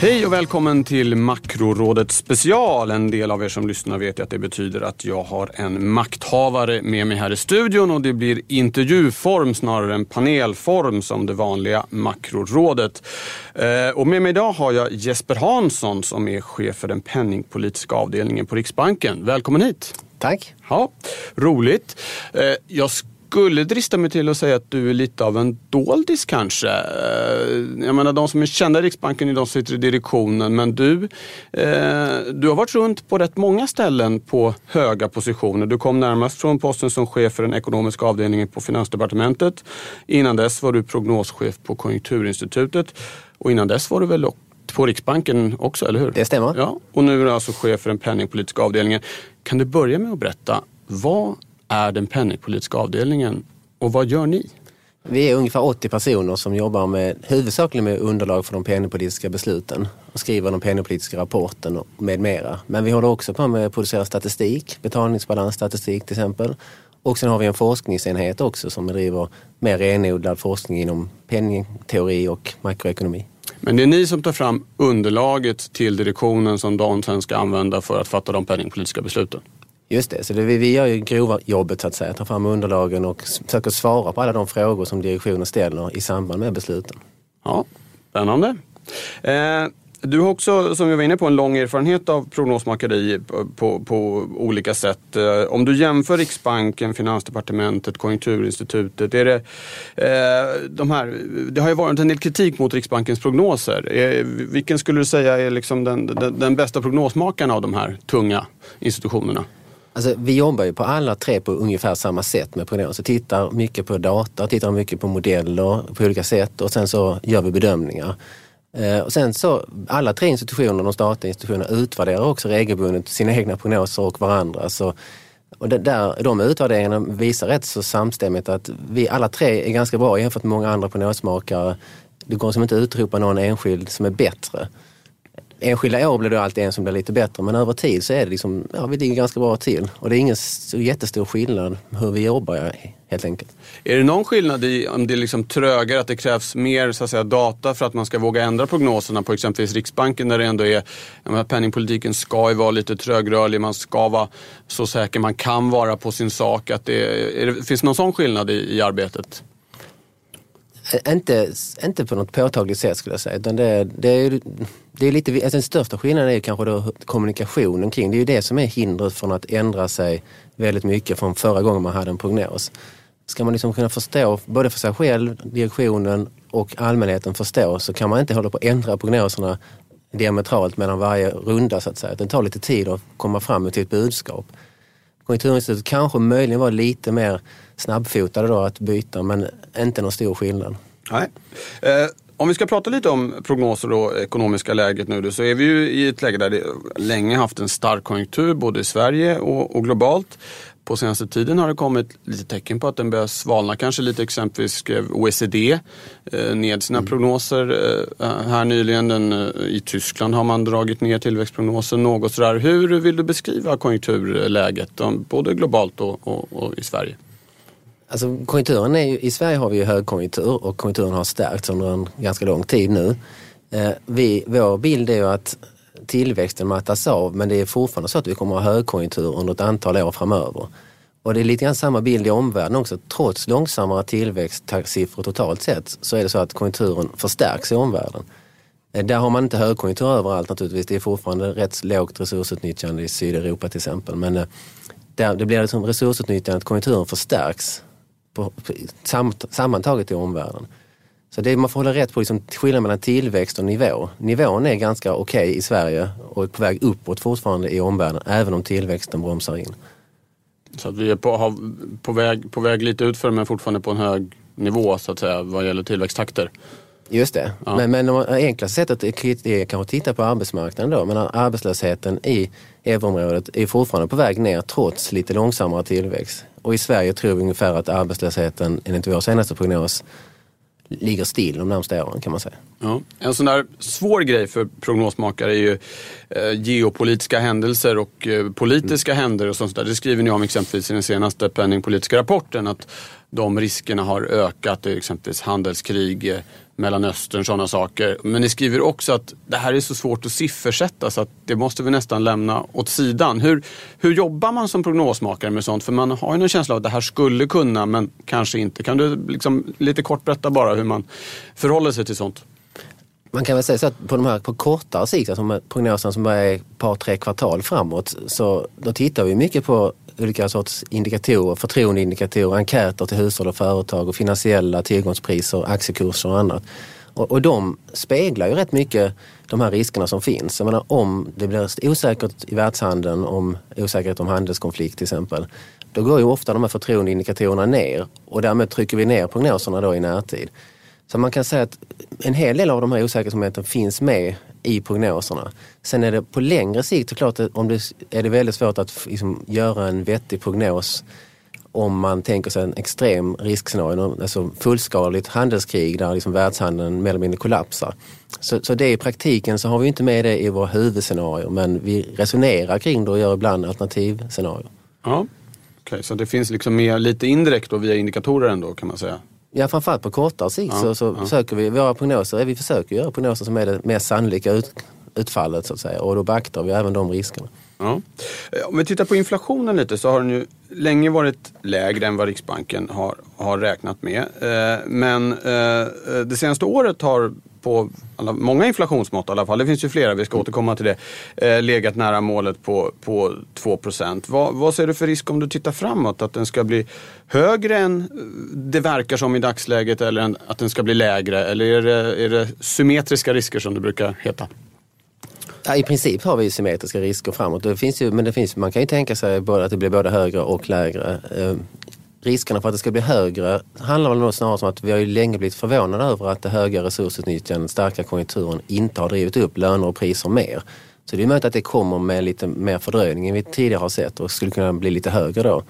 Hej och välkommen till Makrorådet special. En del av er som lyssnar vet att det betyder att jag har en makthavare med mig här i studion och det blir intervjuform snarare än panelform som det vanliga Makrorådet. Eh, och med mig idag har jag Jesper Hansson som är chef för den penningpolitiska avdelningen på Riksbanken. Välkommen hit! Tack! Ja, roligt. Eh, jag skulle drista mig till att säga att du är lite av en doldis kanske. Eh, jag menar de som är kända i Riksbanken är de som sitter i direktionen men du, eh, du har varit runt på rätt många ställen på höga positioner. Du kom närmast från posten som chef för den ekonomiska avdelningen på Finansdepartementet. Innan dess var du prognoschef på Konjunkturinstitutet och innan dess var du väl på Riksbanken också, eller hur? Det stämmer. Ja, och nu är du alltså chef för den penningpolitiska avdelningen. Kan du börja med att berätta, vad är den penningpolitiska avdelningen och vad gör ni? Vi är ungefär 80 personer som jobbar med, huvudsakligen med underlag för de penningpolitiska besluten och skriver de penningpolitiska rapporten med mera. Men vi håller också på med att producera statistik, betalningsbalansstatistik till exempel. Och sen har vi en forskningsenhet också som bedriver mer renodlad forskning inom penningteori och makroekonomi. Men det är ni som tar fram underlaget till direktionen som de sen ska använda för att fatta de penningpolitiska besluten? Just det, så det, vi, vi gör ju grova jobbet så att säga, tar fram underlagen och försöker svara på alla de frågor som direktionen ställer i samband med besluten. Ja, spännande. Eh, du har också, som vi var inne på, en lång erfarenhet av prognosmakeri på, på, på olika sätt. Eh, om du jämför Riksbanken, Finansdepartementet, Konjunkturinstitutet. Är det, eh, de här, det har ju varit en del kritik mot Riksbankens prognoser. Eh, vilken skulle du säga är liksom den, den, den bästa prognosmakaren av de här tunga institutionerna? Alltså, vi jobbar ju på alla tre på ungefär samma sätt med prognoser. Tittar mycket på data, tittar mycket på modeller på olika sätt och sen så gör vi bedömningar. Eh, och sen så, alla tre institutioner, de statliga institutionerna, utvärderar också regelbundet sina egna prognoser och varandra. Så, och det där, de utvärderingarna visar rätt så samstämmigt att vi alla tre är ganska bra jämfört med många andra prognosmakare. Det går som inte att utropa någon enskild som är bättre enskilda år blir det alltid en som blir lite bättre men över tid så är det liksom, ja vi ligger ganska bra till. Och det är ingen så jättestor skillnad hur vi jobbar helt enkelt. Är det någon skillnad i om det är liksom trögare, att det krävs mer så att säga, data för att man ska våga ändra prognoserna på exempelvis Riksbanken där det ändå är, menar, penningpolitiken ska ju vara lite trögrörlig, man ska vara så säker man kan vara på sin sak. Att det, det finns det någon sån skillnad i, i arbetet? Eh, inte, inte på något påtagligt sätt skulle jag säga. Utan det, det är, det är lite, alltså den största skillnaden är kanske då kommunikationen kring. Det är ju det som är hindret från att ändra sig väldigt mycket från förra gången man hade en prognos. Ska man liksom kunna förstå, både för sig själv, direktionen och allmänheten förstå, så kan man inte hålla på att ändra prognoserna diametralt mellan varje runda så att säga. Det tar lite tid att komma fram till ett budskap. Konjunkturinstitutet kanske möjligen var lite mer snabbfotade då att byta men inte någon stor skillnad. Nej. Eh, om vi ska prata lite om prognoser och ekonomiska läget nu så är vi ju i ett läge där det länge haft en stark konjunktur både i Sverige och, och globalt. På senaste tiden har det kommit lite tecken på att den börjar svalna kanske lite. Exempelvis skrev OECD eh, ned sina mm. prognoser eh, här nyligen. Den, eh, I Tyskland har man dragit ner tillväxtprognosen något sådär. Hur vill du beskriva konjunkturläget både globalt och, och, och i Sverige? Alltså, konjunkturen är ju, I Sverige har vi ju högkonjunktur och konjunkturen har stärkts under en ganska lång tid nu. Eh, vi, vår bild är ju att tillväxten mattas av men det är fortfarande så att vi kommer att ha högkonjunktur under ett antal år framöver. Och det är lite grann samma bild i omvärlden också. Trots långsammare tillväxtsiffror totalt sett så är det så att konjunkturen förstärks i omvärlden. Eh, där har man inte högkonjunktur överallt naturligtvis. Det är fortfarande rätt lågt resursutnyttjande i Sydeuropa till exempel. Men eh, där, det blir liksom resursutnyttjandet, konjunkturen förstärks på, samt, sammantaget i omvärlden. Så det, man får hålla rätt på liksom, skillnaden mellan tillväxt och nivå. Nivån är ganska okej okay i Sverige och är på väg uppåt fortfarande i omvärlden, även om tillväxten bromsar in. Så att vi är på, på, väg, på väg lite utför men fortfarande på en hög nivå så att säga vad gäller tillväxttakter. Just det, ja. men, men det enklaste sättet är kanske att titta på arbetsmarknaden då. Men arbetslösheten i euroområdet är fortfarande på väg ner trots lite långsammare tillväxt. Och i Sverige tror vi ungefär att arbetslösheten enligt vår senaste prognos ligger still de närmaste åren kan man säga. Ja. En sån där svår grej för prognosmakare är ju eh, geopolitiska händelser och eh, politiska mm. händelser och sånt där. Det skriver ni om exempelvis i den senaste penningpolitiska rapporten att de riskerna har ökat, exempelvis handelskrig, eh, Mellanöstern, sådana saker. Men ni skriver också att det här är så svårt att siffersätta så att det måste vi nästan lämna åt sidan. Hur, hur jobbar man som prognosmakare med sånt? För man har ju en känsla av att det här skulle kunna men kanske inte. Kan du liksom lite kort berätta bara hur man förhåller sig till sånt? Man kan väl säga så att på de här på kortare sikt, alltså prognosen som bara är ett par, tre kvartal framåt, så då tittar vi mycket på olika sorts indikatorer, förtroendeindikatorer, enkäter till hushåll och företag och finansiella tillgångspriser, aktiekurser och annat. Och, och de speglar ju rätt mycket de här riskerna som finns. Jag menar, om det blir osäkert i världshandeln, om osäkerhet om handelskonflikt till exempel, då går ju ofta de här förtroendeindikatorerna ner och därmed trycker vi ner prognoserna då i närtid. Så man kan säga att en hel del av de här osäkerhetsmomenten finns med i prognoserna. Sen är det på längre sikt såklart om det, är det väldigt svårt att liksom, göra en vettig prognos om man tänker sig en extrem riskscenario, alltså fullskaligt handelskrig där liksom världshandeln mer eller mindre kollapsar. Så, så det i praktiken så har vi inte med det i våra huvudscenarier men vi resonerar kring det och gör ibland alternativscenarier. Ja, okay, så det finns liksom mer lite indirekt då via indikatorer ändå kan man säga? Ja, framförallt på kortare sikt ja, så, så ja. försöker vi, våra prognoser, vi försöker göra prognoser som är det mest sannolika ut, utfallet så att säga och då beaktar vi även de riskerna. Ja. Eh, om vi tittar på inflationen lite så har den ju länge varit lägre än vad Riksbanken har, har räknat med. Eh, men eh, det senaste året har på alla, många inflationsmått i alla fall, det finns ju flera, vi ska återkomma till det, eh, legat nära målet på, på 2 vad, vad ser du för risk om du tittar framåt? Att den ska bli högre än det verkar som i dagsläget eller att den ska bli lägre? Eller är det, är det symmetriska risker som det brukar heta? Ja, I princip har vi symmetriska risker framåt. Det finns ju, men det finns, man kan ju tänka sig både att det blir både högre och lägre. Riskerna för att det ska bli högre handlar väl nog snarare om att vi har ju länge blivit förvånade över att det höga resursutnyttjandet, starka konjunkturen inte har drivit upp löner och priser mer. Så det är möjligt att det kommer med lite mer fördröjning än vi tidigare har sett och skulle kunna bli lite högre då.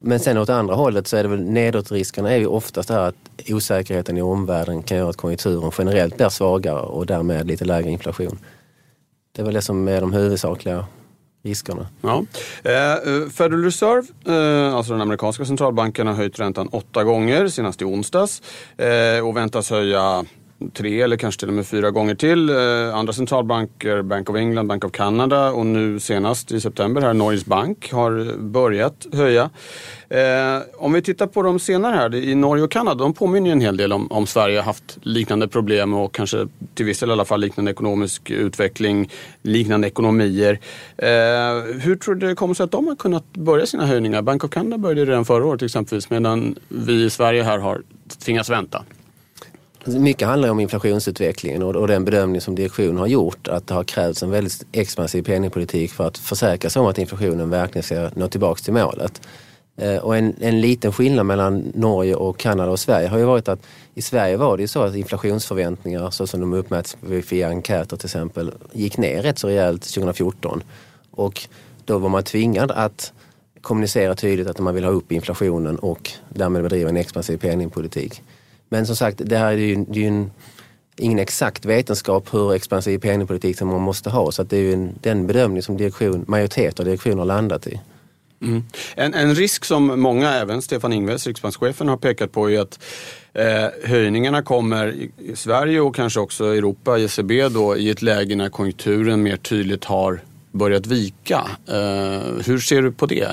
Men sen åt andra hållet så är det väl nedåtriskerna är ju oftast här att osäkerheten i omvärlden kan göra att konjunkturen generellt blir svagare och därmed lite lägre inflation. Det är väl det som är de huvudsakliga riskerna. Ja. Eh, eh, Federal Reserve, eh, alltså den amerikanska centralbanken, har höjt räntan åtta gånger, senast i onsdags. Eh, och väntas höja tre eller kanske till och med fyra gånger till. Eh, andra centralbanker, Bank of England, Bank of Canada och nu senast i september här Norges Bank har börjat höja. Eh, om vi tittar på de senare här, i Norge och Kanada, de påminner en hel del om, om Sverige har haft liknande problem och kanske till viss del i alla fall liknande ekonomisk utveckling, liknande ekonomier. Eh, hur tror du det kommer sig att de har kunnat börja sina höjningar? Bank of Canada började redan förra året exempelvis medan vi i Sverige här har tvingats vänta. Mycket handlar om inflationsutvecklingen och, och den bedömning som direktionen har gjort att det har krävts en väldigt expansiv penningpolitik för att försäkra sig om att inflationen verkligen ska nå tillbaka till målet. Eh, och en, en liten skillnad mellan Norge och Kanada och Sverige har ju varit att i Sverige var det ju så att inflationsförväntningar så som de uppmäts via enkäter till exempel gick ner rätt så rejält 2014. Och då var man tvingad att kommunicera tydligt att man vill ha upp inflationen och därmed bedriva en expansiv penningpolitik. Men som sagt, det här är ju, det är ju en, ingen exakt vetenskap hur expansiv penningpolitik som man måste ha. Så det är ju en, den bedömning som direktion, majoritet av direktionen har landat i. Mm. En, en, risk som många, även Stefan Ingves, riksbankschefen, har pekat på är att eh, höjningarna kommer i, i Sverige och kanske också Europa, ECB då, i ett läge när konjunkturen mer tydligt har börjat vika. Eh, hur ser du på det?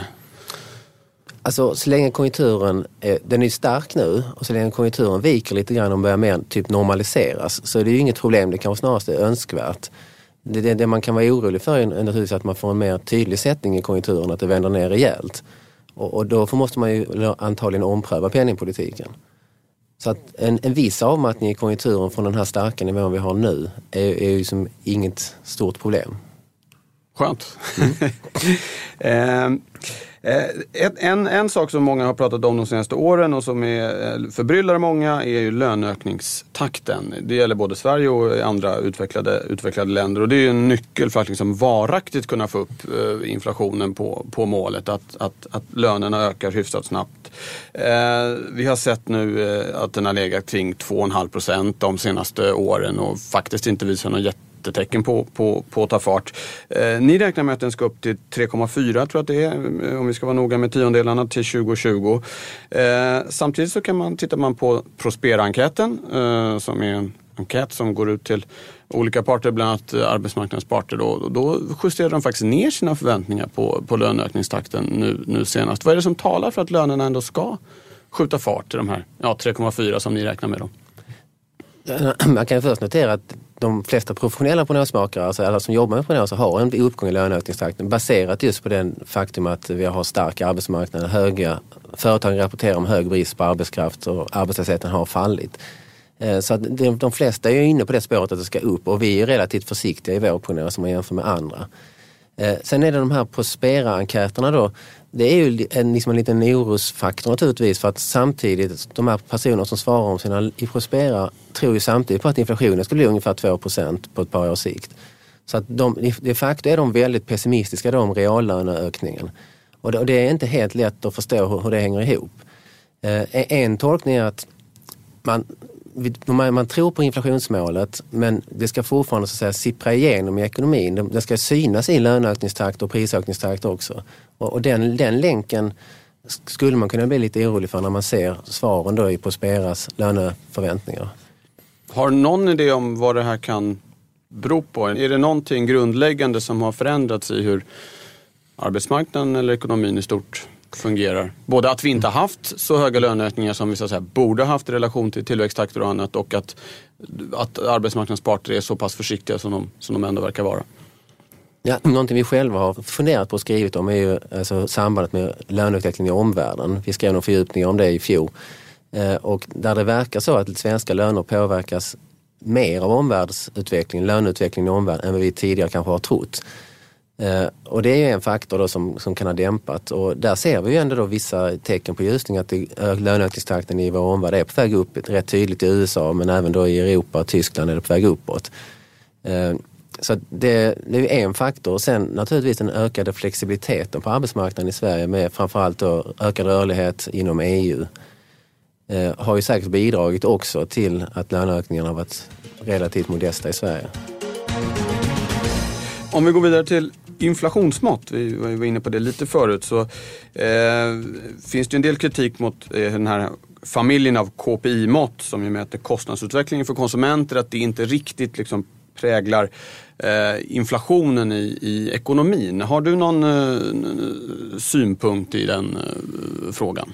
Alltså så länge konjunkturen, den är stark nu och så länge konjunkturen viker lite grann och börjar mer typ normaliseras så är det ju inget problem, det kanske snarast är önskvärt. Det, det, det man kan vara orolig för är naturligtvis att man får en mer tydlig sättning i konjunkturen, att det vänder ner rejält. Och, och då måste man ju antagligen ompröva penningpolitiken. Så att en, en viss avmattning i konjunkturen från den här starka nivån vi har nu är, är ju som inget stort problem. Skönt. Mm. eh, Eh, en, en sak som många har pratat om de senaste åren och som är, eh, förbryllar många är ju löneökningstakten. Det gäller både Sverige och andra utvecklade, utvecklade länder och det är en nyckel för att liksom varaktigt kunna få upp eh, inflationen på, på målet. Att, att, att lönerna ökar hyfsat snabbt. Vi har sett nu att den har legat kring 2,5 procent de senaste åren och faktiskt inte visar någon jätte jättetecken på, på, på att ta fart. Eh, ni räknar med att den ska upp till 3,4 tror jag att det är, eh, om vi ska vara noga med tiondelarna till 2020. Eh, samtidigt så kan man, tittar man på Prospera-enkäten eh, som är en enkät som går ut till olika parter, bland annat eh, arbetsmarknadens parter. Då, då justerar de faktiskt ner sina förväntningar på, på löneökningstakten nu, nu senast. Vad är det som talar för att lönerna ändå ska skjuta fart till de här ja, 3,4 som ni räknar med? Då? Man kan först notera att de flesta professionella prognosmakare, alltså alla som jobbar med prognoser, har en uppgång i löneökningstakten baserat just på den faktum att vi har stark arbetsmarknad, höga, företagen rapporterar om hög brist på arbetskraft och arbetslösheten har fallit. Eh, så att de, flesta är inne på det spåret att det ska upp och vi är relativt försiktiga i vår prognos om man jämför med andra. Eh, sen är det de här Prospera-enkäterna då det är ju en, liksom en liten orosfaktor naturligtvis för att samtidigt, de här personerna som svarar om sina i Prospera tror ju samtidigt på att inflationen ska bli ungefär 2% på ett par års sikt. Så att de, de facto är de väldigt pessimistiska då om reallöneökningen. Och det, och det är inte helt lätt att förstå hur, hur det hänger ihop. Eh, en tolkning är att man, man, man tror på inflationsmålet men det ska fortfarande så att säga, sippra igenom i ekonomin. Det, ska synas i löneökningstakt och prisökningstakt också. Och, och den, den länken skulle man kunna bli lite orolig för när man ser svaren då i Prosperas löneförväntningar. Har någon idé om vad det här kan bero på? Är det någonting grundläggande som har förändrats i hur arbetsmarknaden eller ekonomin i stort fungerar. Både att vi inte har haft så höga löneökningar som vi så att säga, borde ha haft i relation till tillväxttakter och annat och att, att arbetsmarknadens parter är så pass försiktiga som de, som de ändå verkar vara. Ja, någonting vi själva har funderat på och skrivit om är ju alltså, sambandet med löneutvecklingen i omvärlden. Vi skrev någon fördjupning om det i fjol. Eh, och där det verkar så att svenska löner påverkas mer av omvärldsutvecklingen, löneutvecklingen i omvärlden än vad vi tidigare kanske har trott. Eh, och det är en faktor då som, som kan ha dämpat och där ser vi ju ändå då vissa tecken på ljusning att löneökningstakten i vår omvärld är på väg upp rätt tydligt i USA men även då i Europa och Tyskland är det på väg uppåt. Eh, så det, det är en faktor. Och sen naturligtvis den ökade flexibiliteten på arbetsmarknaden i Sverige med framförallt då ökad rörlighet inom EU. Eh, har ju säkert bidragit också till att löneökningarna har varit relativt modesta i Sverige. Om vi går vidare till inflationsmått, vi var inne på det lite förut, så eh, finns det en del kritik mot eh, den här familjen av KPI-mått som ju mäter kostnadsutvecklingen för konsumenter, att det inte riktigt liksom präglar eh, inflationen i, i ekonomin. Har du någon eh, synpunkt i den eh, frågan?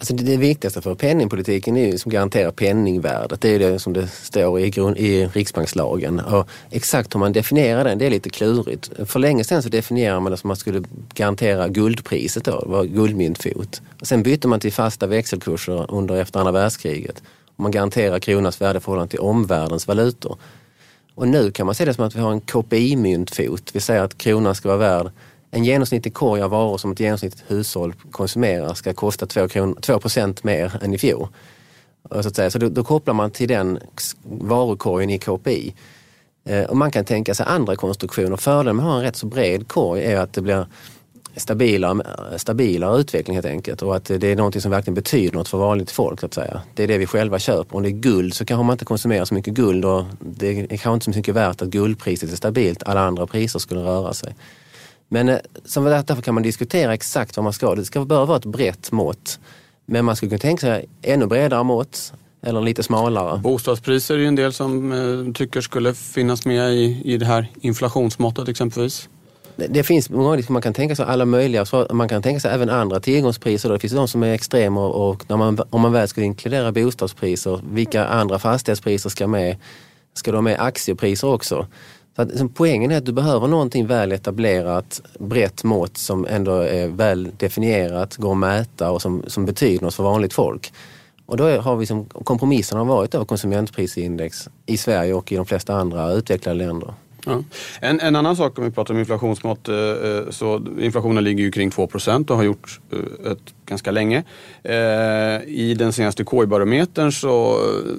Alltså det, det viktigaste för penningpolitiken är ju som garanterar penningvärdet. Det är det som det står i, grund, i riksbankslagen. Och exakt hur man definierar den, det är lite klurigt. För länge sedan så definierade man det som att man skulle garantera guldpriset då, det var guldmyntfot. Och sen bytte man till fasta växelkurser under efter andra världskriget. Och man garanterar kronans värde i förhållande till omvärldens valutor. Och nu kan man se det som att vi har en KPI-myntfot. Vi säger att kronan ska vara värd en genomsnittlig korg av varor som ett genomsnittligt hushåll konsumerar ska kosta 2, procent 2 mer än i fjol. Så, att säga. så då, då, kopplar man till den varukorgen i KPI. Eh, och man kan tänka sig andra konstruktioner. Fördelen med att ha en rätt så bred korg är att det blir stabilare, stabilare utveckling helt enkelt och att det är någonting som verkligen betyder något för vanligt folk. Så att säga. Det är det vi själva köper. Om det är guld så kanske man inte konsumerar så mycket guld och det är kanske inte så mycket värt att guldpriset är stabilt. Alla andra priser skulle röra sig. Men eh, som därför kan man diskutera exakt vad man ska. Det ska bör vara ett brett mått. Men man skulle kunna tänka sig ännu bredare mått eller lite smalare. Bostadspriser är ju en del som eh, tycker skulle finnas med i, i det här inflationsmåttet exempelvis. Det, det finns många, man kan tänka sig alla möjliga, man kan tänka sig även andra tillgångspriser. Det finns de som är extrema och när man, om man väl skulle inkludera bostadspriser, vilka andra fastighetspriser ska med? Ska de med aktiepriser också? För att, liksom, poängen är att du behöver någonting väl etablerat, brett mått som ändå är väl definierat, går att mäta och som, som betyder något för vanligt folk. Och då har vi som kompromissen har varit då konsumentprisindex i Sverige och i de flesta andra utvecklade länder. Ja. En, en, annan sak om vi pratar om inflationsmått, eh, eh, så inflationen ligger ju kring 2 och har gjort eh, ett, ganska länge. Eh, I den senaste KI-barometern så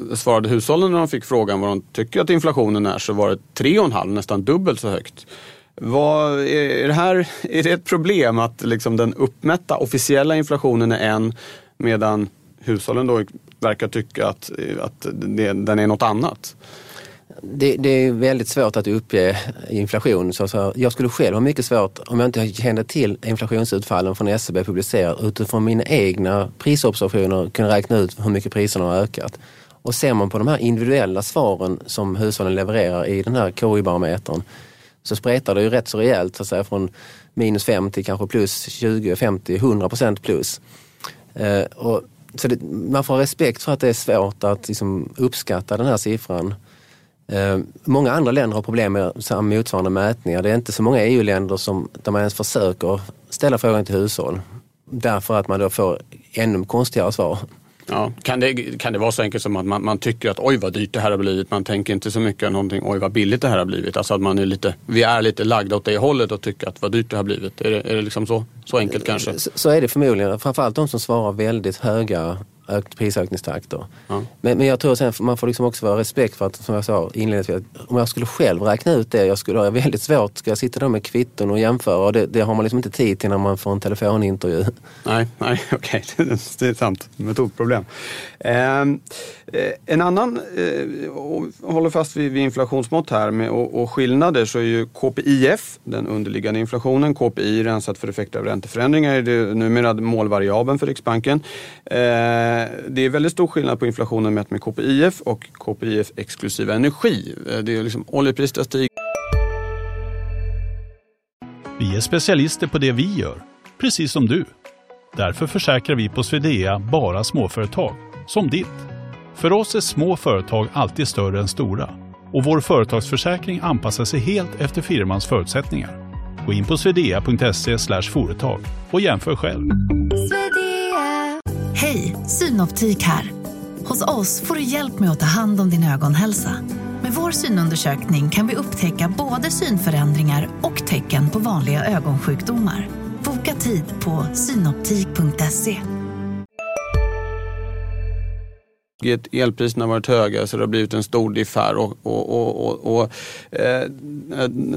eh, svarade hushållen när de fick frågan vad de tycker att inflationen är så var det 3,5, nästan dubbelt så högt. Vad, är, det här, är det ett problem att liksom den uppmätta officiella inflationen är en medan hushållen då verkar tycka att, att det, den är något annat? Det, det, är väldigt svårt att uppge inflation. Så, så jag skulle själv ha mycket svårt, om jag inte kände till inflationsutfallen från SCB publicerat utifrån mina egna prisobservationer kunna räkna ut hur mycket priserna har ökat. Och ser man på de här individuella svaren som hushållen levererar i den här KI-barometern så spretar det ju rätt så rejält så att säga, från minus 5 till kanske plus 20, 50, 100 procent plus. Eh, och, så det, man får ha respekt för att det är svårt att liksom, uppskatta den här siffran. Eh, många andra länder har problem med motsvarande mätningar. Det är inte så många EU-länder som, där man ens försöker ställa frågan till hushåll. Därför att man då får ännu konstigare svar. Ja, kan, det, kan det vara så enkelt som att man, man, tycker att oj vad dyrt det här har blivit. Man tänker inte så mycket någonting oj vad billigt det här har blivit. Alltså att man är lite, vi är lite lagda åt det hållet och tycker att vad dyrt det har blivit. Är det, är det liksom så, så enkelt kanske? Så, så är det förmodligen. Framförallt de som svarar väldigt höga prisökningstakter. Ja. Men, men jag tror att man får liksom också vara respekt för att, som jag sa inledningsvis, om jag skulle själv räkna ut det, jag skulle ha väldigt svårt, ska jag sitta där med kvitton och jämföra och det, det har man liksom inte tid till när man får en telefonintervju. Nej, nej okej, okay. det är sant. Metodproblem. Ehm, eh, en annan, eh, håller fast vid, vid inflationsmått här med, och, och, skillnader så är ju KPIF, den underliggande inflationen, KPI rensat för effekter av ränteförändringar, är det numera målvariabeln för Riksbanken. Eh, det är väldigt stor skillnad på inflationen mätt med KPIF och KPIF exklusiv energi. Eh, det är liksom oljepriset stiger. Vi är specialister på det vi gör, precis som du. Därför försäkrar vi på Swedea bara småföretag som ditt. För oss är små företag alltid större än stora och vår företagsförsäkring anpassar sig helt efter firmans förutsättningar. Gå in på swedea.se företag och jämför själv. Hej, Synoptik här. Hos oss får du hjälp med att ta hand om din ögonhälsa. Med vår synundersökning kan vi upptäcka både synförändringar och tecken på vanliga ögonsjukdomar. Boka tid på synoptik.se elpriserna har varit höga så det har blivit en stor diff här. Och, och, och, och eh,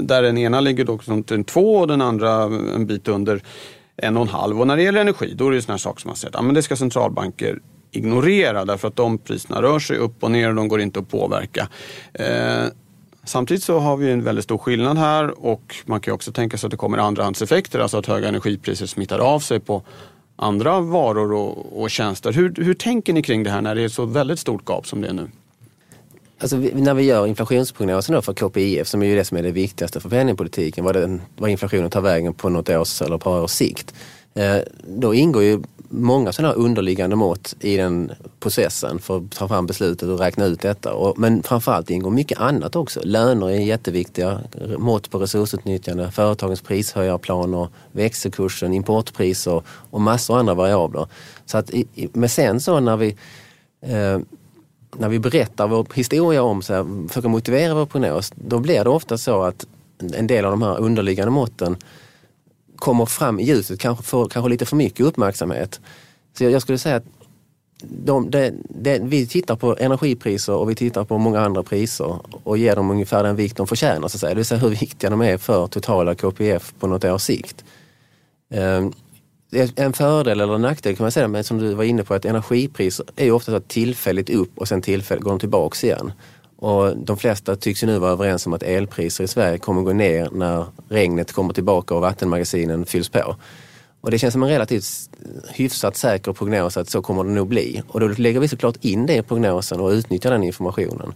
där den ena ligger då som två och den andra en bit under en och en halv. Och när det gäller energi då är det ju sådana saker som man säger att ja, det ska centralbanker ignorera därför att de priserna rör sig upp och ner och de går inte att påverka. Eh, Samtidigt så har vi en väldigt stor skillnad här och man kan också tänka sig att det kommer andrahandseffekter, alltså att höga energipriser smittar av sig på andra varor och, och tjänster. Hur, hur tänker ni kring det här när det är ett så väldigt stort gap som det är nu? Alltså, när vi gör inflationsprognosen för KPIF, som är ju det som är det viktigaste för penningpolitiken, vad, den, vad inflationen tar vägen på något års eller ett par års sikt. Eh, då ingår ju många sådana underliggande mått i den processen för att ta fram beslutet och räkna ut detta. Och, men framförallt ingår mycket annat också. Löner är jätteviktiga, mått på resursutnyttjande, företagens prishöjarplaner, växelkursen, importpriser och massor av andra variabler. Så att men sen så när vi eh, när vi berättar vår historia om, så här, försöker motivera vår prognos, då blir det ofta så att en del av de här underliggande måtten kommer fram i ljuset, kanske får kanske lite för mycket uppmärksamhet. Så jag, jag skulle säga att de, de, de, vi tittar på energipriser och vi tittar på många andra priser och ger dem ungefär den vikt de förtjänar, så att säga. det vill säga hur viktiga de är för totala KPF på något års sikt. Ehm, en fördel eller en nackdel kan man säga, men som du var inne på, att energipriser är ju ofta så tillfälligt upp och sen tillfälligt går de tillbaks igen. Och de flesta tycks ju nu vara överens om att elpriser i Sverige kommer gå ner när regnet kommer tillbaka och vattenmagasinen fylls på. Och det känns som en relativt hyfsat säker prognos att så kommer det nog bli. Och då lägger vi såklart in det i prognosen och utnyttjar den informationen.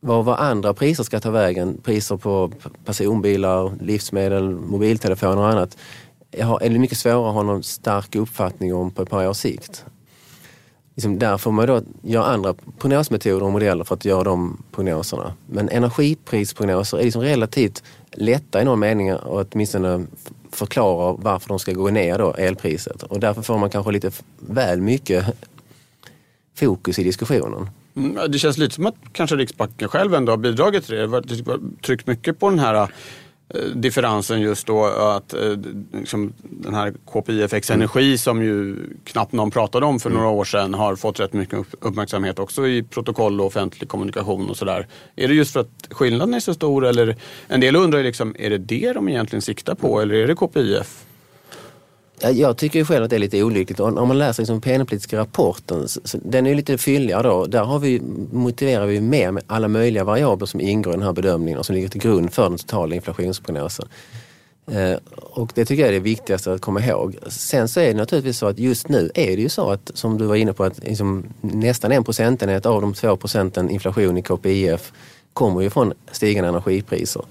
Vad, vad andra priser ska ta vägen, priser på personbilar, livsmedel, mobiltelefoner och annat, är det mycket svårare att ha någon stark uppfattning om på ett par års sikt liksom där får man då göra andra prognosmetoder och modeller för att göra de prognoserna. Men energiprisprognoser är liksom relativt lätta i någon mening och åtminstone förklara varför de ska gå ner då, elpriset. Och därför får man kanske lite väl mycket fokus i diskussionen. Mm, det känns lite som att kanske Riksbanken själv ändå har bidragit till det. Det har tryckt mycket på den här differensen just då att eh, liksom, den här KPIFX Energi som ju knappt någon pratade om för mm. några år sedan har fått rätt mycket uppmärksamhet också i protokoll och offentlig kommunikation och sådär. Är det just för att skillnaden är så stor eller en del undrar ju liksom, är det det de egentligen siktar på eller är det KPIF? Jag tycker ju själv att det är lite olyckligt. Om man läser liksom penningpolitiska rapporten, den är lite fylligare då. Där har vi, motiverar vi mer med alla möjliga variabler som ingår i den här bedömningen och som ligger till grund för den totala inflationsprognosen. Eh, och det tycker jag är det viktigaste att komma ihåg. Sen så är det naturligtvis så att just nu är det ju så att, som du var inne på, att liksom nästan en procentenhet av de två procenten inflation i KPIF kommer ju från stigande energipriser.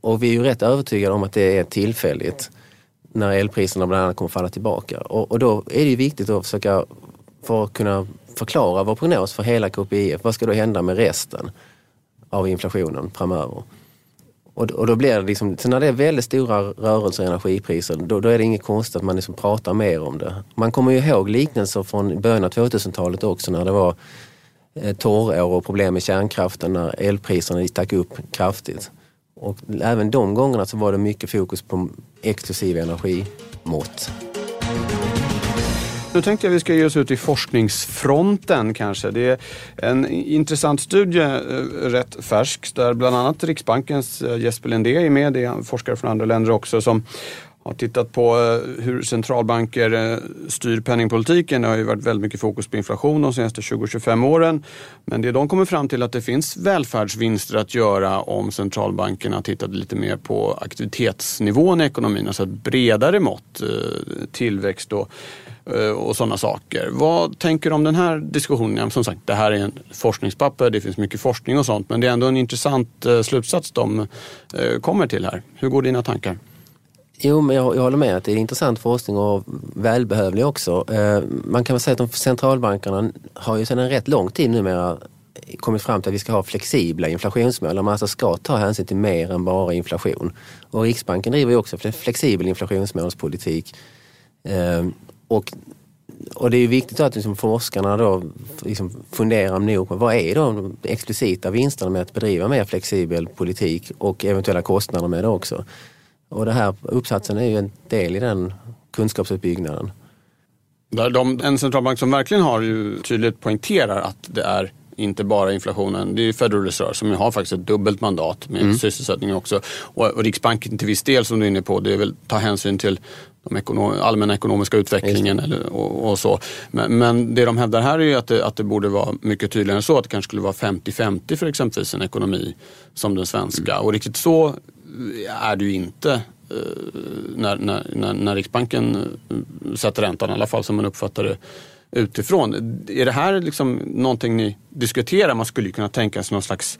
Och vi är ju rätt övertygade om att det är tillfälligt när elpriserna bland annat kommer falla tillbaka. Och, och då är det ju viktigt att försöka för att kunna förklara vår prognos för hela KPIF. Vad ska då hända med resten av inflationen framöver? Och, och då blir det liksom, så när det är väldigt stora rörelser i energipriser, då, då är det inget konstigt att man liksom pratar mer om det. Man kommer ju ihåg liknelser från början av 2000-talet också när det var eh, torrår och problem med kärnkraften när elpriserna stack upp kraftigt. Och även de gångerna så var det mycket fokus på exklusiva energimått. Nu tänkte jag att vi ska ge oss ut i forskningsfronten kanske. Det är en intressant studie, eh, rätt färsk, där bland annat Riksbankens eh, Jesper Lindé är med. Det är forskare från andra länder också som har tittat på eh, hur centralbanker eh, styr penningpolitiken. Det har ju varit väldigt mycket fokus på inflation de senaste 20-25 åren. Men det de kommer fram till att det finns välfärdsvinster att göra om centralbankerna tittade lite mer på aktivitetsnivån i ekonomin, alltså ett bredare mått, eh, tillväxt och, och sådana saker. Vad tänker du om den här diskussionen? Som sagt, det här är en forskningspapper, det finns mycket forskning och sånt, men det är ändå en intressant slutsats de kommer till här. Hur går dina tankar? Jo, men jag, jag håller med att det är intressant forskning och välbehövlig också. Eh, man kan väl säga att de centralbankerna har ju sedan en rätt lång tid numera kommit fram till att vi ska ha flexibla inflationsmål. Man alltså ska ta hänsyn till mer än bara inflation. Och Riksbanken driver ju också flexibel inflationsmålspolitik. Eh, och, och det är ju viktigt att liksom forskarna då liksom funderar nog på vad är de explicita vinsterna med att bedriva mer flexibel politik och eventuella kostnader med det också. Och det här uppsatsen är ju en del i den kunskapsuppbyggnaden. De, en centralbank som verkligen har ju tydligt poängterar att det är inte bara inflationen. Det är Federal Reserve som har faktiskt ett dubbelt mandat med mm. sysselsättning också. Och, och, Riksbanken till viss del som du är inne på, det är väl ta hänsyn till de ekonom, allmänna ekonomiska utvecklingen eller, och, och, så. Men, men, det de hävdar här är ju att det, att det borde vara mycket tydligare än så. Att det kanske skulle vara 50-50 för exempelvis en ekonomi som den svenska. Mm. Och riktigt så är det ju inte eh, när, när, när, Riksbanken eh, sätter räntan, i alla fall som man uppfattar det utifrån. Är det här liksom någonting ni diskuterar? Man skulle ju kunna tänka sig någon slags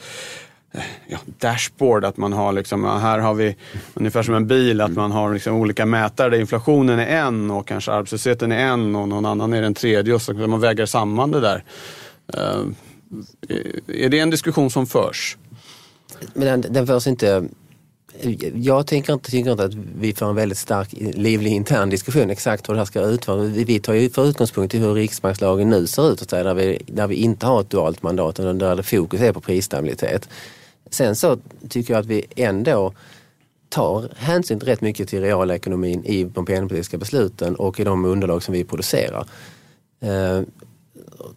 eh, ja, dashboard, att man har liksom, här har vi ungefär som en bil, att man har liksom olika mätare där inflationen är en och kanske arbetslösheten är en och någon annan är den tredje och så man väger samman det där. Är det en diskussion som förs? Men den, den förs inte jag tänker inte, tänker inte att vi får en väldigt stark, livlig intern diskussion exakt hur det här ska utföras. Vi tar ju för utgångspunkt i hur riksbankslagen nu ser ut, där vi, där vi inte har ett dualt mandat utan där det fokus är på prisstabilitet. Sen så tycker jag att vi ändå tar hänsyn rätt mycket till realekonomin i de penningpolitiska besluten och i de underlag som vi producerar. Eh,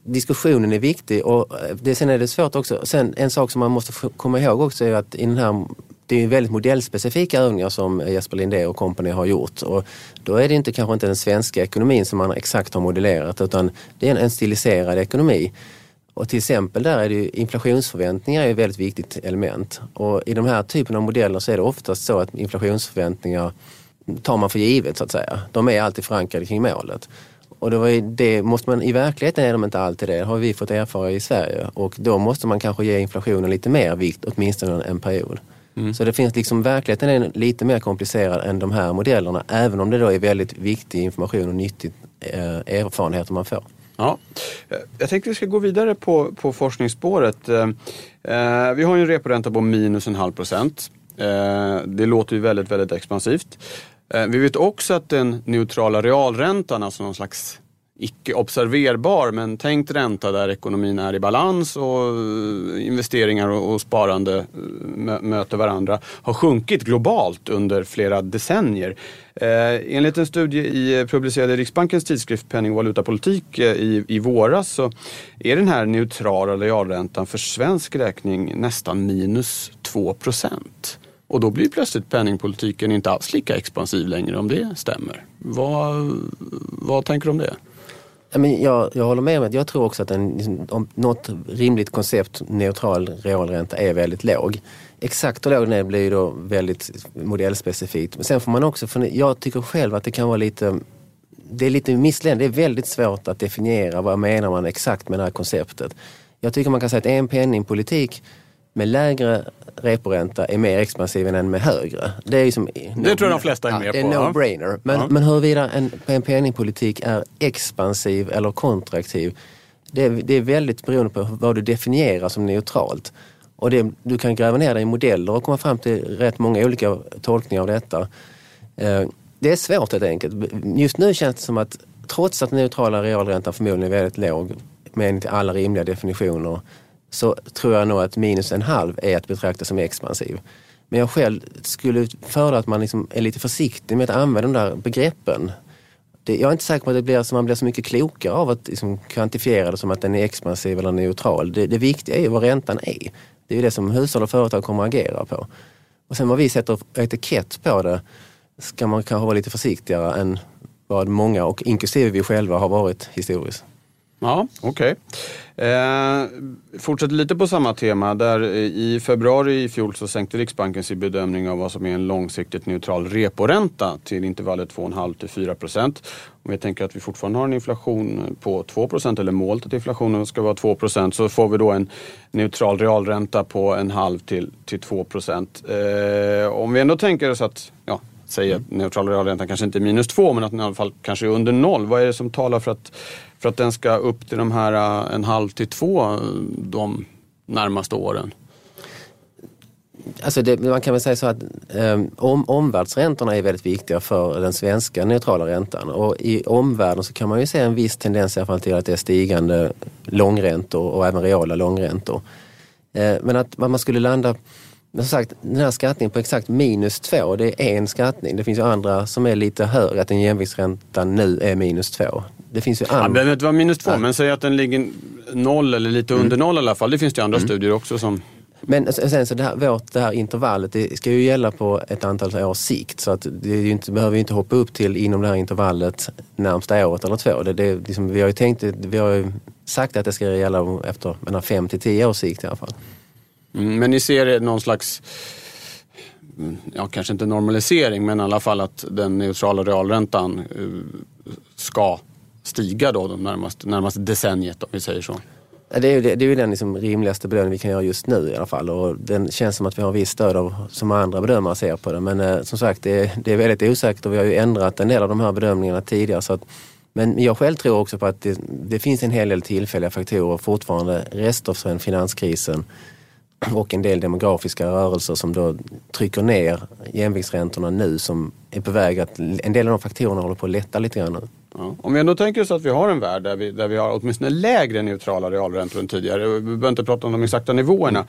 diskussionen är viktig och eh, det, sen är det svårt också. Sen en sak som man måste komma ihåg också är att i den här det är väldigt modellspecifika övningar som Jesper Lindé och kompani har gjort. Och då är det inte, kanske inte den svenska ekonomin som man exakt har modellerat utan det är en stiliserad ekonomi. Och till exempel där är det ju, inflationsförväntningar är ett väldigt viktigt element. Och i de här typen av modeller så är det oftast så att inflationsförväntningar tar man för givet så att säga. De är alltid förankrade kring målet. Och det, var det måste man, i verkligheten är de inte alltid det, det har vi fått erfara i Sverige. Och då måste man kanske ge inflationen lite mer vikt, åtminstone en period. Mm. Så det finns liksom, verkligheten är lite mer komplicerad än de här modellerna, även om det då är väldigt viktig information och nyttig eh, erfarenheter man får. Ja. Jag tänkte vi ska gå vidare på, på forskningsspåret. Eh, eh, vi har ju en reporänta på minus en halv procent. Eh, det låter ju väldigt, väldigt expansivt. Eh, vi vet också att den neutrala realräntan, alltså någon slags icke observerbar men tänkt ränta där ekonomin är i balans och eh, investeringar och, sparande eh, möter varandra har sjunkit globalt under flera decennier. Eh, enligt en studie i, eh, publicerad i Riksbankens tidskrift Penning och valutapolitik eh, i, i våras så är den här neutrala realräntan för svensk räkning nästan minus 2 procent. Och då blir plötsligt penningpolitiken inte alls lika expansiv längre om det stämmer. Vad, vad tänker du om det? Jag, jag håller med om att jag tror också att en, liksom, om något rimligt koncept, neutral realränta, är väldigt låg. Exakt hur låg är blir då väldigt modellspecifikt. Men sen får man också, för jag tycker själv att det kan vara lite det är lite missledande. Det är väldigt svårt att definiera vad menar man exakt med det här konceptet. Jag tycker man kan säga att en penningpolitik med lägre reporänta är mer expansiv än en med högre. Det, är som, no, det tror jag de flesta är med ja, på. Det är no-brainer. Men, ja. men huruvida en, en penningpolitik är expansiv eller kontraktiv, det, det är väldigt beroende på vad du definierar som neutralt. Och det, du kan gräva ner dig i modeller och komma fram till rätt många olika tolkningar av detta. Eh, det är svårt helt enkelt. Just nu känns det som att trots att den neutrala realräntan förmodligen är väldigt låg, med alla rimliga definitioner, så tror jag nog att minus en halv är att betrakta som expansiv. Men jag själv skulle föredra att man liksom är lite försiktig med att använda de där begreppen. Det, jag är inte säker på att det blir, alltså man blir så mycket klokare av att liksom kvantifiera det som att den är expansiv eller neutral. Det, det viktiga är ju vad räntan är. Det är det som hushåll och företag kommer att agera på. Och sen vad vi sätter etikett på det ska man kanske vara lite försiktigare än vad många, och inklusive vi själva, har varit historiskt. Ja, okej. Okay. Eh, fortsätter lite på samma tema. Där I februari i fjol så sänkte Riksbanken sin bedömning av vad som är en långsiktigt neutral reporänta till intervallet 2,5 till 4 procent. Om vi tänker att vi fortfarande har en inflation på 2 procent eller målet att inflationen ska vara 2 procent så får vi då en neutral realränta på en halv till, till 2 procent. Eh, om vi ändå tänker oss att ja, säger att neutral realränta kanske inte är minus 2 men att den i alla fall kanske är under noll. Vad är det som talar för att för att den ska upp till de här eh, en halv till två eh, de närmaste åren? Alltså det, man kan väl säga så att um, om, omvärldsräntorna är väldigt viktiga för den svenska neutrala räntan och i omvärlden så kan man ju se en viss tendens i alla fall till att det är stigande långräntor och även reala långräntor. Uh, men att man skulle landa men som sagt, den här skattningen på exakt minus två, det är en skattning. Det finns ju andra som är lite högre, att en jämviktsränta nu är minus två. Det finns ju andra. Ja, det behöver inte vara minus två, ja. men säg att den ligger noll eller lite mm. under noll i alla fall. Det finns det ju andra mm. studier också som men sen så det här, vårt, det här intervallet, det ska ju gälla på ett antal års sikt. Så att det inte, behöver ju inte hoppa upp till inom det här intervallet närmsta året eller två. Det, det, liksom, vi har ju tänkt, vi har ju sagt att det ska gälla efter fem till tio års sikt i alla fall. Mm, men ni ser någon slags, mm, ja kanske inte normalisering, men i alla fall att den neutrala realräntan eh, ska stiga då de närmaste, närmaste decenniet om vi säger så. Det är ju, det, det är ju den liksom rimligaste bedömningen vi kan göra just nu i alla fall. Och den känns som att vi har viss stöd av som andra bedömare ser på det. Men eh, som sagt, det, det, är väldigt osäkert och vi har ju ändrat en del av de här bedömningarna tidigare. Så att, men jag själv tror också på att det, det finns en hel del tillfälliga faktorer fortfarande, rester från finanskrisen och en del demografiska rörelser som då trycker ner jämviktsräntorna nu som är på väg att, en del av de faktorerna håller på att lätta lite grann nu. Ja. Om vi ändå tänker oss att vi har en värld där vi, där vi har åtminstone lägre neutrala realräntor än tidigare, vi behöver inte prata om de exakta nivåerna.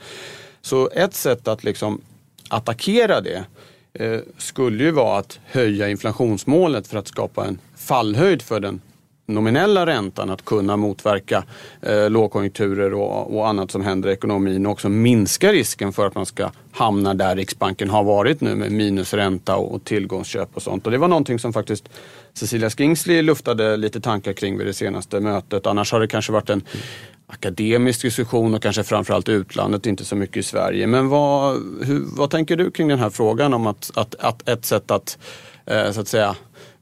Så ett sätt att liksom attackera det eh, skulle ju vara att höja inflationsmålet för att skapa en fallhöjd för den nominella räntan att kunna motverka eh, lågkonjunkturer och, och, annat som händer i ekonomin och också minska risken för att man ska hamna där Riksbanken har varit nu med minusränta och, och tillgångsköp och sånt. Och det var någonting som faktiskt Cecilia Skingsley luftade lite tankar kring vid det senaste mötet. Annars har det kanske varit en akademisk diskussion och kanske framförallt utlandet, inte så mycket i Sverige. Men vad, hur, vad tänker du kring den här frågan om att, att, att ett sätt att, eh, så att säga,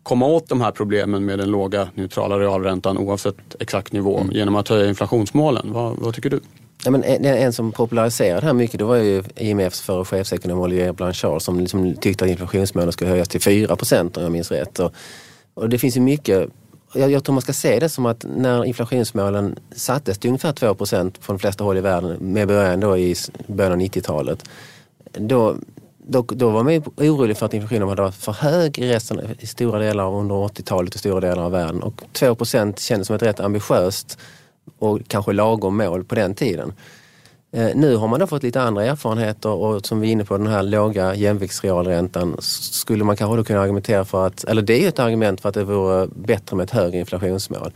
komma åt de här problemen med den låga neutrala realräntan oavsett exakt nivå mm. genom att höja inflationsmålen. Vad, vad tycker du? Ja, men en, en som populariserade det här mycket det var ju IMFs förre chefsekonom Olivier Blanchard som liksom tyckte att inflationsmålet skulle höjas till 4 procent om jag minns rätt. Och, och det finns ju mycket jag, jag, tror man ska se det som att när inflationsmålen sattes till ungefär 2 procent på de flesta håll i världen med början då i början av 90-talet. Då då, då var man orolig för att inflationen hade varit för hög i, resten, i stora delar av under 80-talet och stora delar av världen. Och 2% kändes som ett rätt ambitiöst och kanske lagom mål på den tiden. Eh, nu har man då fått lite andra erfarenheter och som vi är inne på den här låga jämviktsrealräntan skulle man kanske då kunna argumentera för att, eller det är ju ett argument för att det vore bättre med ett högre inflationsmål.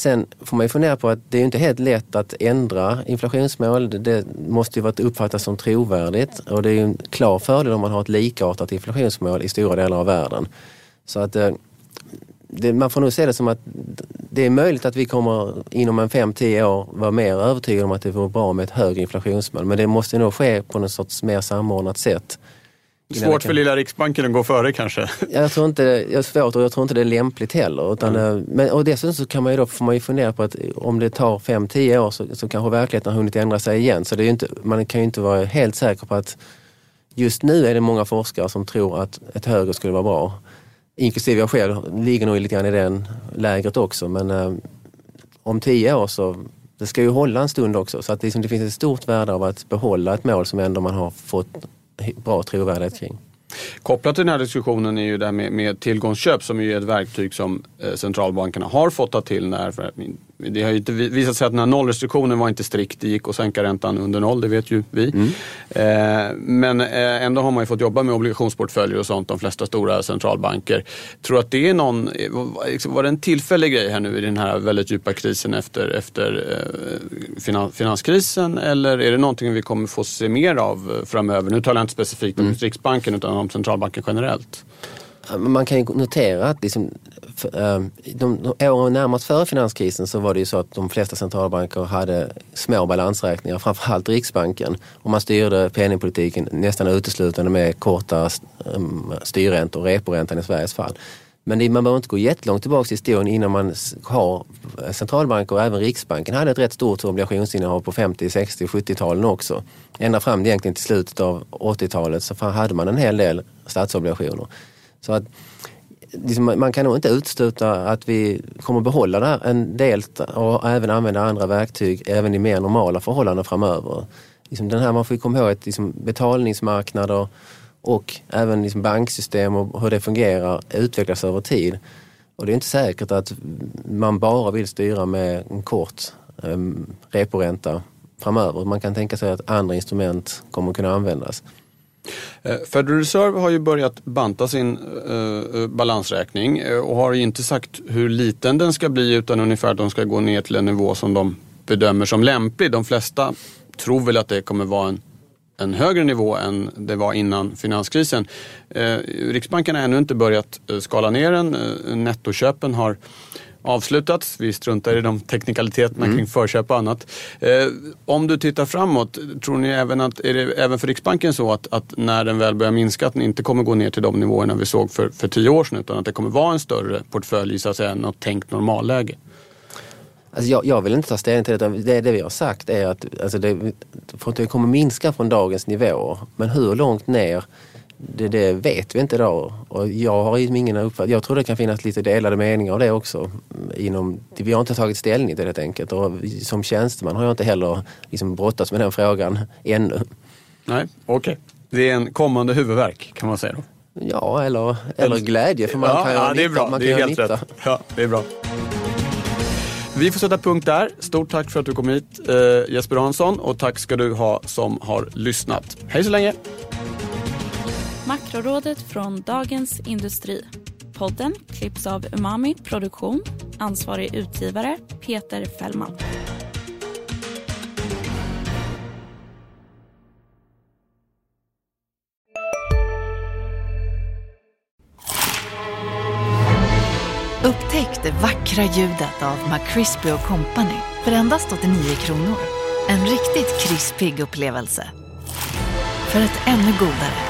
Sen får man ju fundera på att det är inte helt lätt att ändra inflationsmål. Det måste ju uppfattas som trovärdigt och det är ju en klar fördel om man har ett likartat inflationsmål i stora delar av världen. Så att eh, det, man får nog se det som att det är möjligt att vi kommer inom en 5-10 år vara mer övertygade om att det vore bra med ett högre inflationsmål. Men det måste nog ske på något sorts mer samordnat sätt. Svårt för lilla Riksbanken att gå före kanske? Jag tror inte, det är svårt och jag tror inte det är lämpligt heller. Utan, mm. men, och dessutom så kan man ju då, får man ju fundera på att om det tar 5-10 år så, så kanske verkligheten har hunnit ändra sig igen. Så det är inte, man kan ju inte vara helt säker på att just nu är det många forskare som tror att ett högre skulle vara bra. Inklusive jag själv ligger nog lite grann i den lägret också. Men eh, om 10 år så det ska ju hålla en stund också. Så att liksom, det finns ett stort värde av att behålla ett mål som ändå man har fått bra trovärdighet kring. Kopplat till den här diskussionen är ju det här med, med tillgångsköp som är ett verktyg som eh, centralbankerna har fått ta till när för det har ju inte visat sig att den här nollrestriktionen var inte strikt. Det gick att sänka räntan under noll, det vet ju vi. Mm. Eh, men eh, ändå har man ju fått jobba med obligationsportförföljer och sånt, de flesta stora centralbanker. Tror att det är någon, liksom, var det en tillfällig grej här nu i den här väldigt djupa krisen efter, efter finans, finanskrisen? Eller är det någonting vi kommer få se mer av framöver? Nu talar jag inte specifikt om mm. Riksbanken utan om centralbanken generellt. Man kan ju notera att liksom, ehm, de, de åren närmast före finanskrisen så var det ju så att de flesta centralbanker hade små balansräkningar, framförallt Riksbanken. Och man styrde penningpolitiken nästan uteslutande med korta ehm, styrräntor, reporäntan i Sveriges fall. Men det, man behöver inte gå jättelångt tillbaka i historien innan man har eh, centralbanker och även Riksbanken hade ett rätt stort obligationsinnehav på 50, 60, och 70-talen också. Ända fram egentligen till slutet av 80-talet så hade man en hel del statsobligationer. Så att liksom, man kan nog inte utesluta att vi kommer behålla det här en del och även använda andra verktyg även i mer normala förhållanden framöver. Liksom den här, man får komma ihåg att liksom, betalningsmarknader och även liksom banksystem och hur det fungerar utvecklas över tid. Och det är inte säkert att man bara vill styra med en kort eh, reporänta framöver. Man kan tänka sig att andra instrument kommer kunna användas. Eh, Federal Reserve har ju börjat banta sin eh, eh balansräkning eh, och har inte sagt hur liten den ska bli utan ungefär att de ska gå ner till en nivå som de bedömer som lämplig. De flesta tror väl att det kommer vara en, en högre nivå än det var innan finanskrisen. Eh, Riksbanken har ännu inte börjat skala ner den. Nettoköpen har avslutats. Vi struntar i de teknikaliteterna mm. kring förköp och annat. Eh, om du tittar framåt, tror ni även att, är det även för Riksbanken så att, att, när den väl börjar minska att den inte kommer gå ner till de nivåerna vi såg för, för tio år sedan utan att det kommer vara en större portfölj i så att säga något tänkt normalläge? Alltså jag, jag, vill inte ta ställning till det. Det, det vi har sagt är att alltså det, för att det kommer minska från dagens nivåer. Men hur långt ner det, det, vet vi inte idag. Och jag har ingen uppfattning. Jag tror det kan finnas lite delade meningar av det också. Inom, vi har inte tagit ställning till det helt enkelt. Och som tjänsteman har jag inte heller liksom brottats med den frågan ännu. Nej, okej. Okay. Det är en kommande huvudverk kan man säga då? Ja, eller, eller glädje. För man ja, kan ja, det är bra. Man det är helt rätt. Ja, det är bra. Vi får sätta punkt där. Stort tack för att du kom hit eh, Jesper Hansson och tack ska du ha som har lyssnat. Hej så länge! Makrorådet från Dagens Industri. Podden klipps av Umami Produktion. Ansvarig utgivare Peter Fällman. Upptäck det vackra ljudet av McCrispy Company för endast 89 kronor. En riktigt krispig upplevelse. För ett ännu godare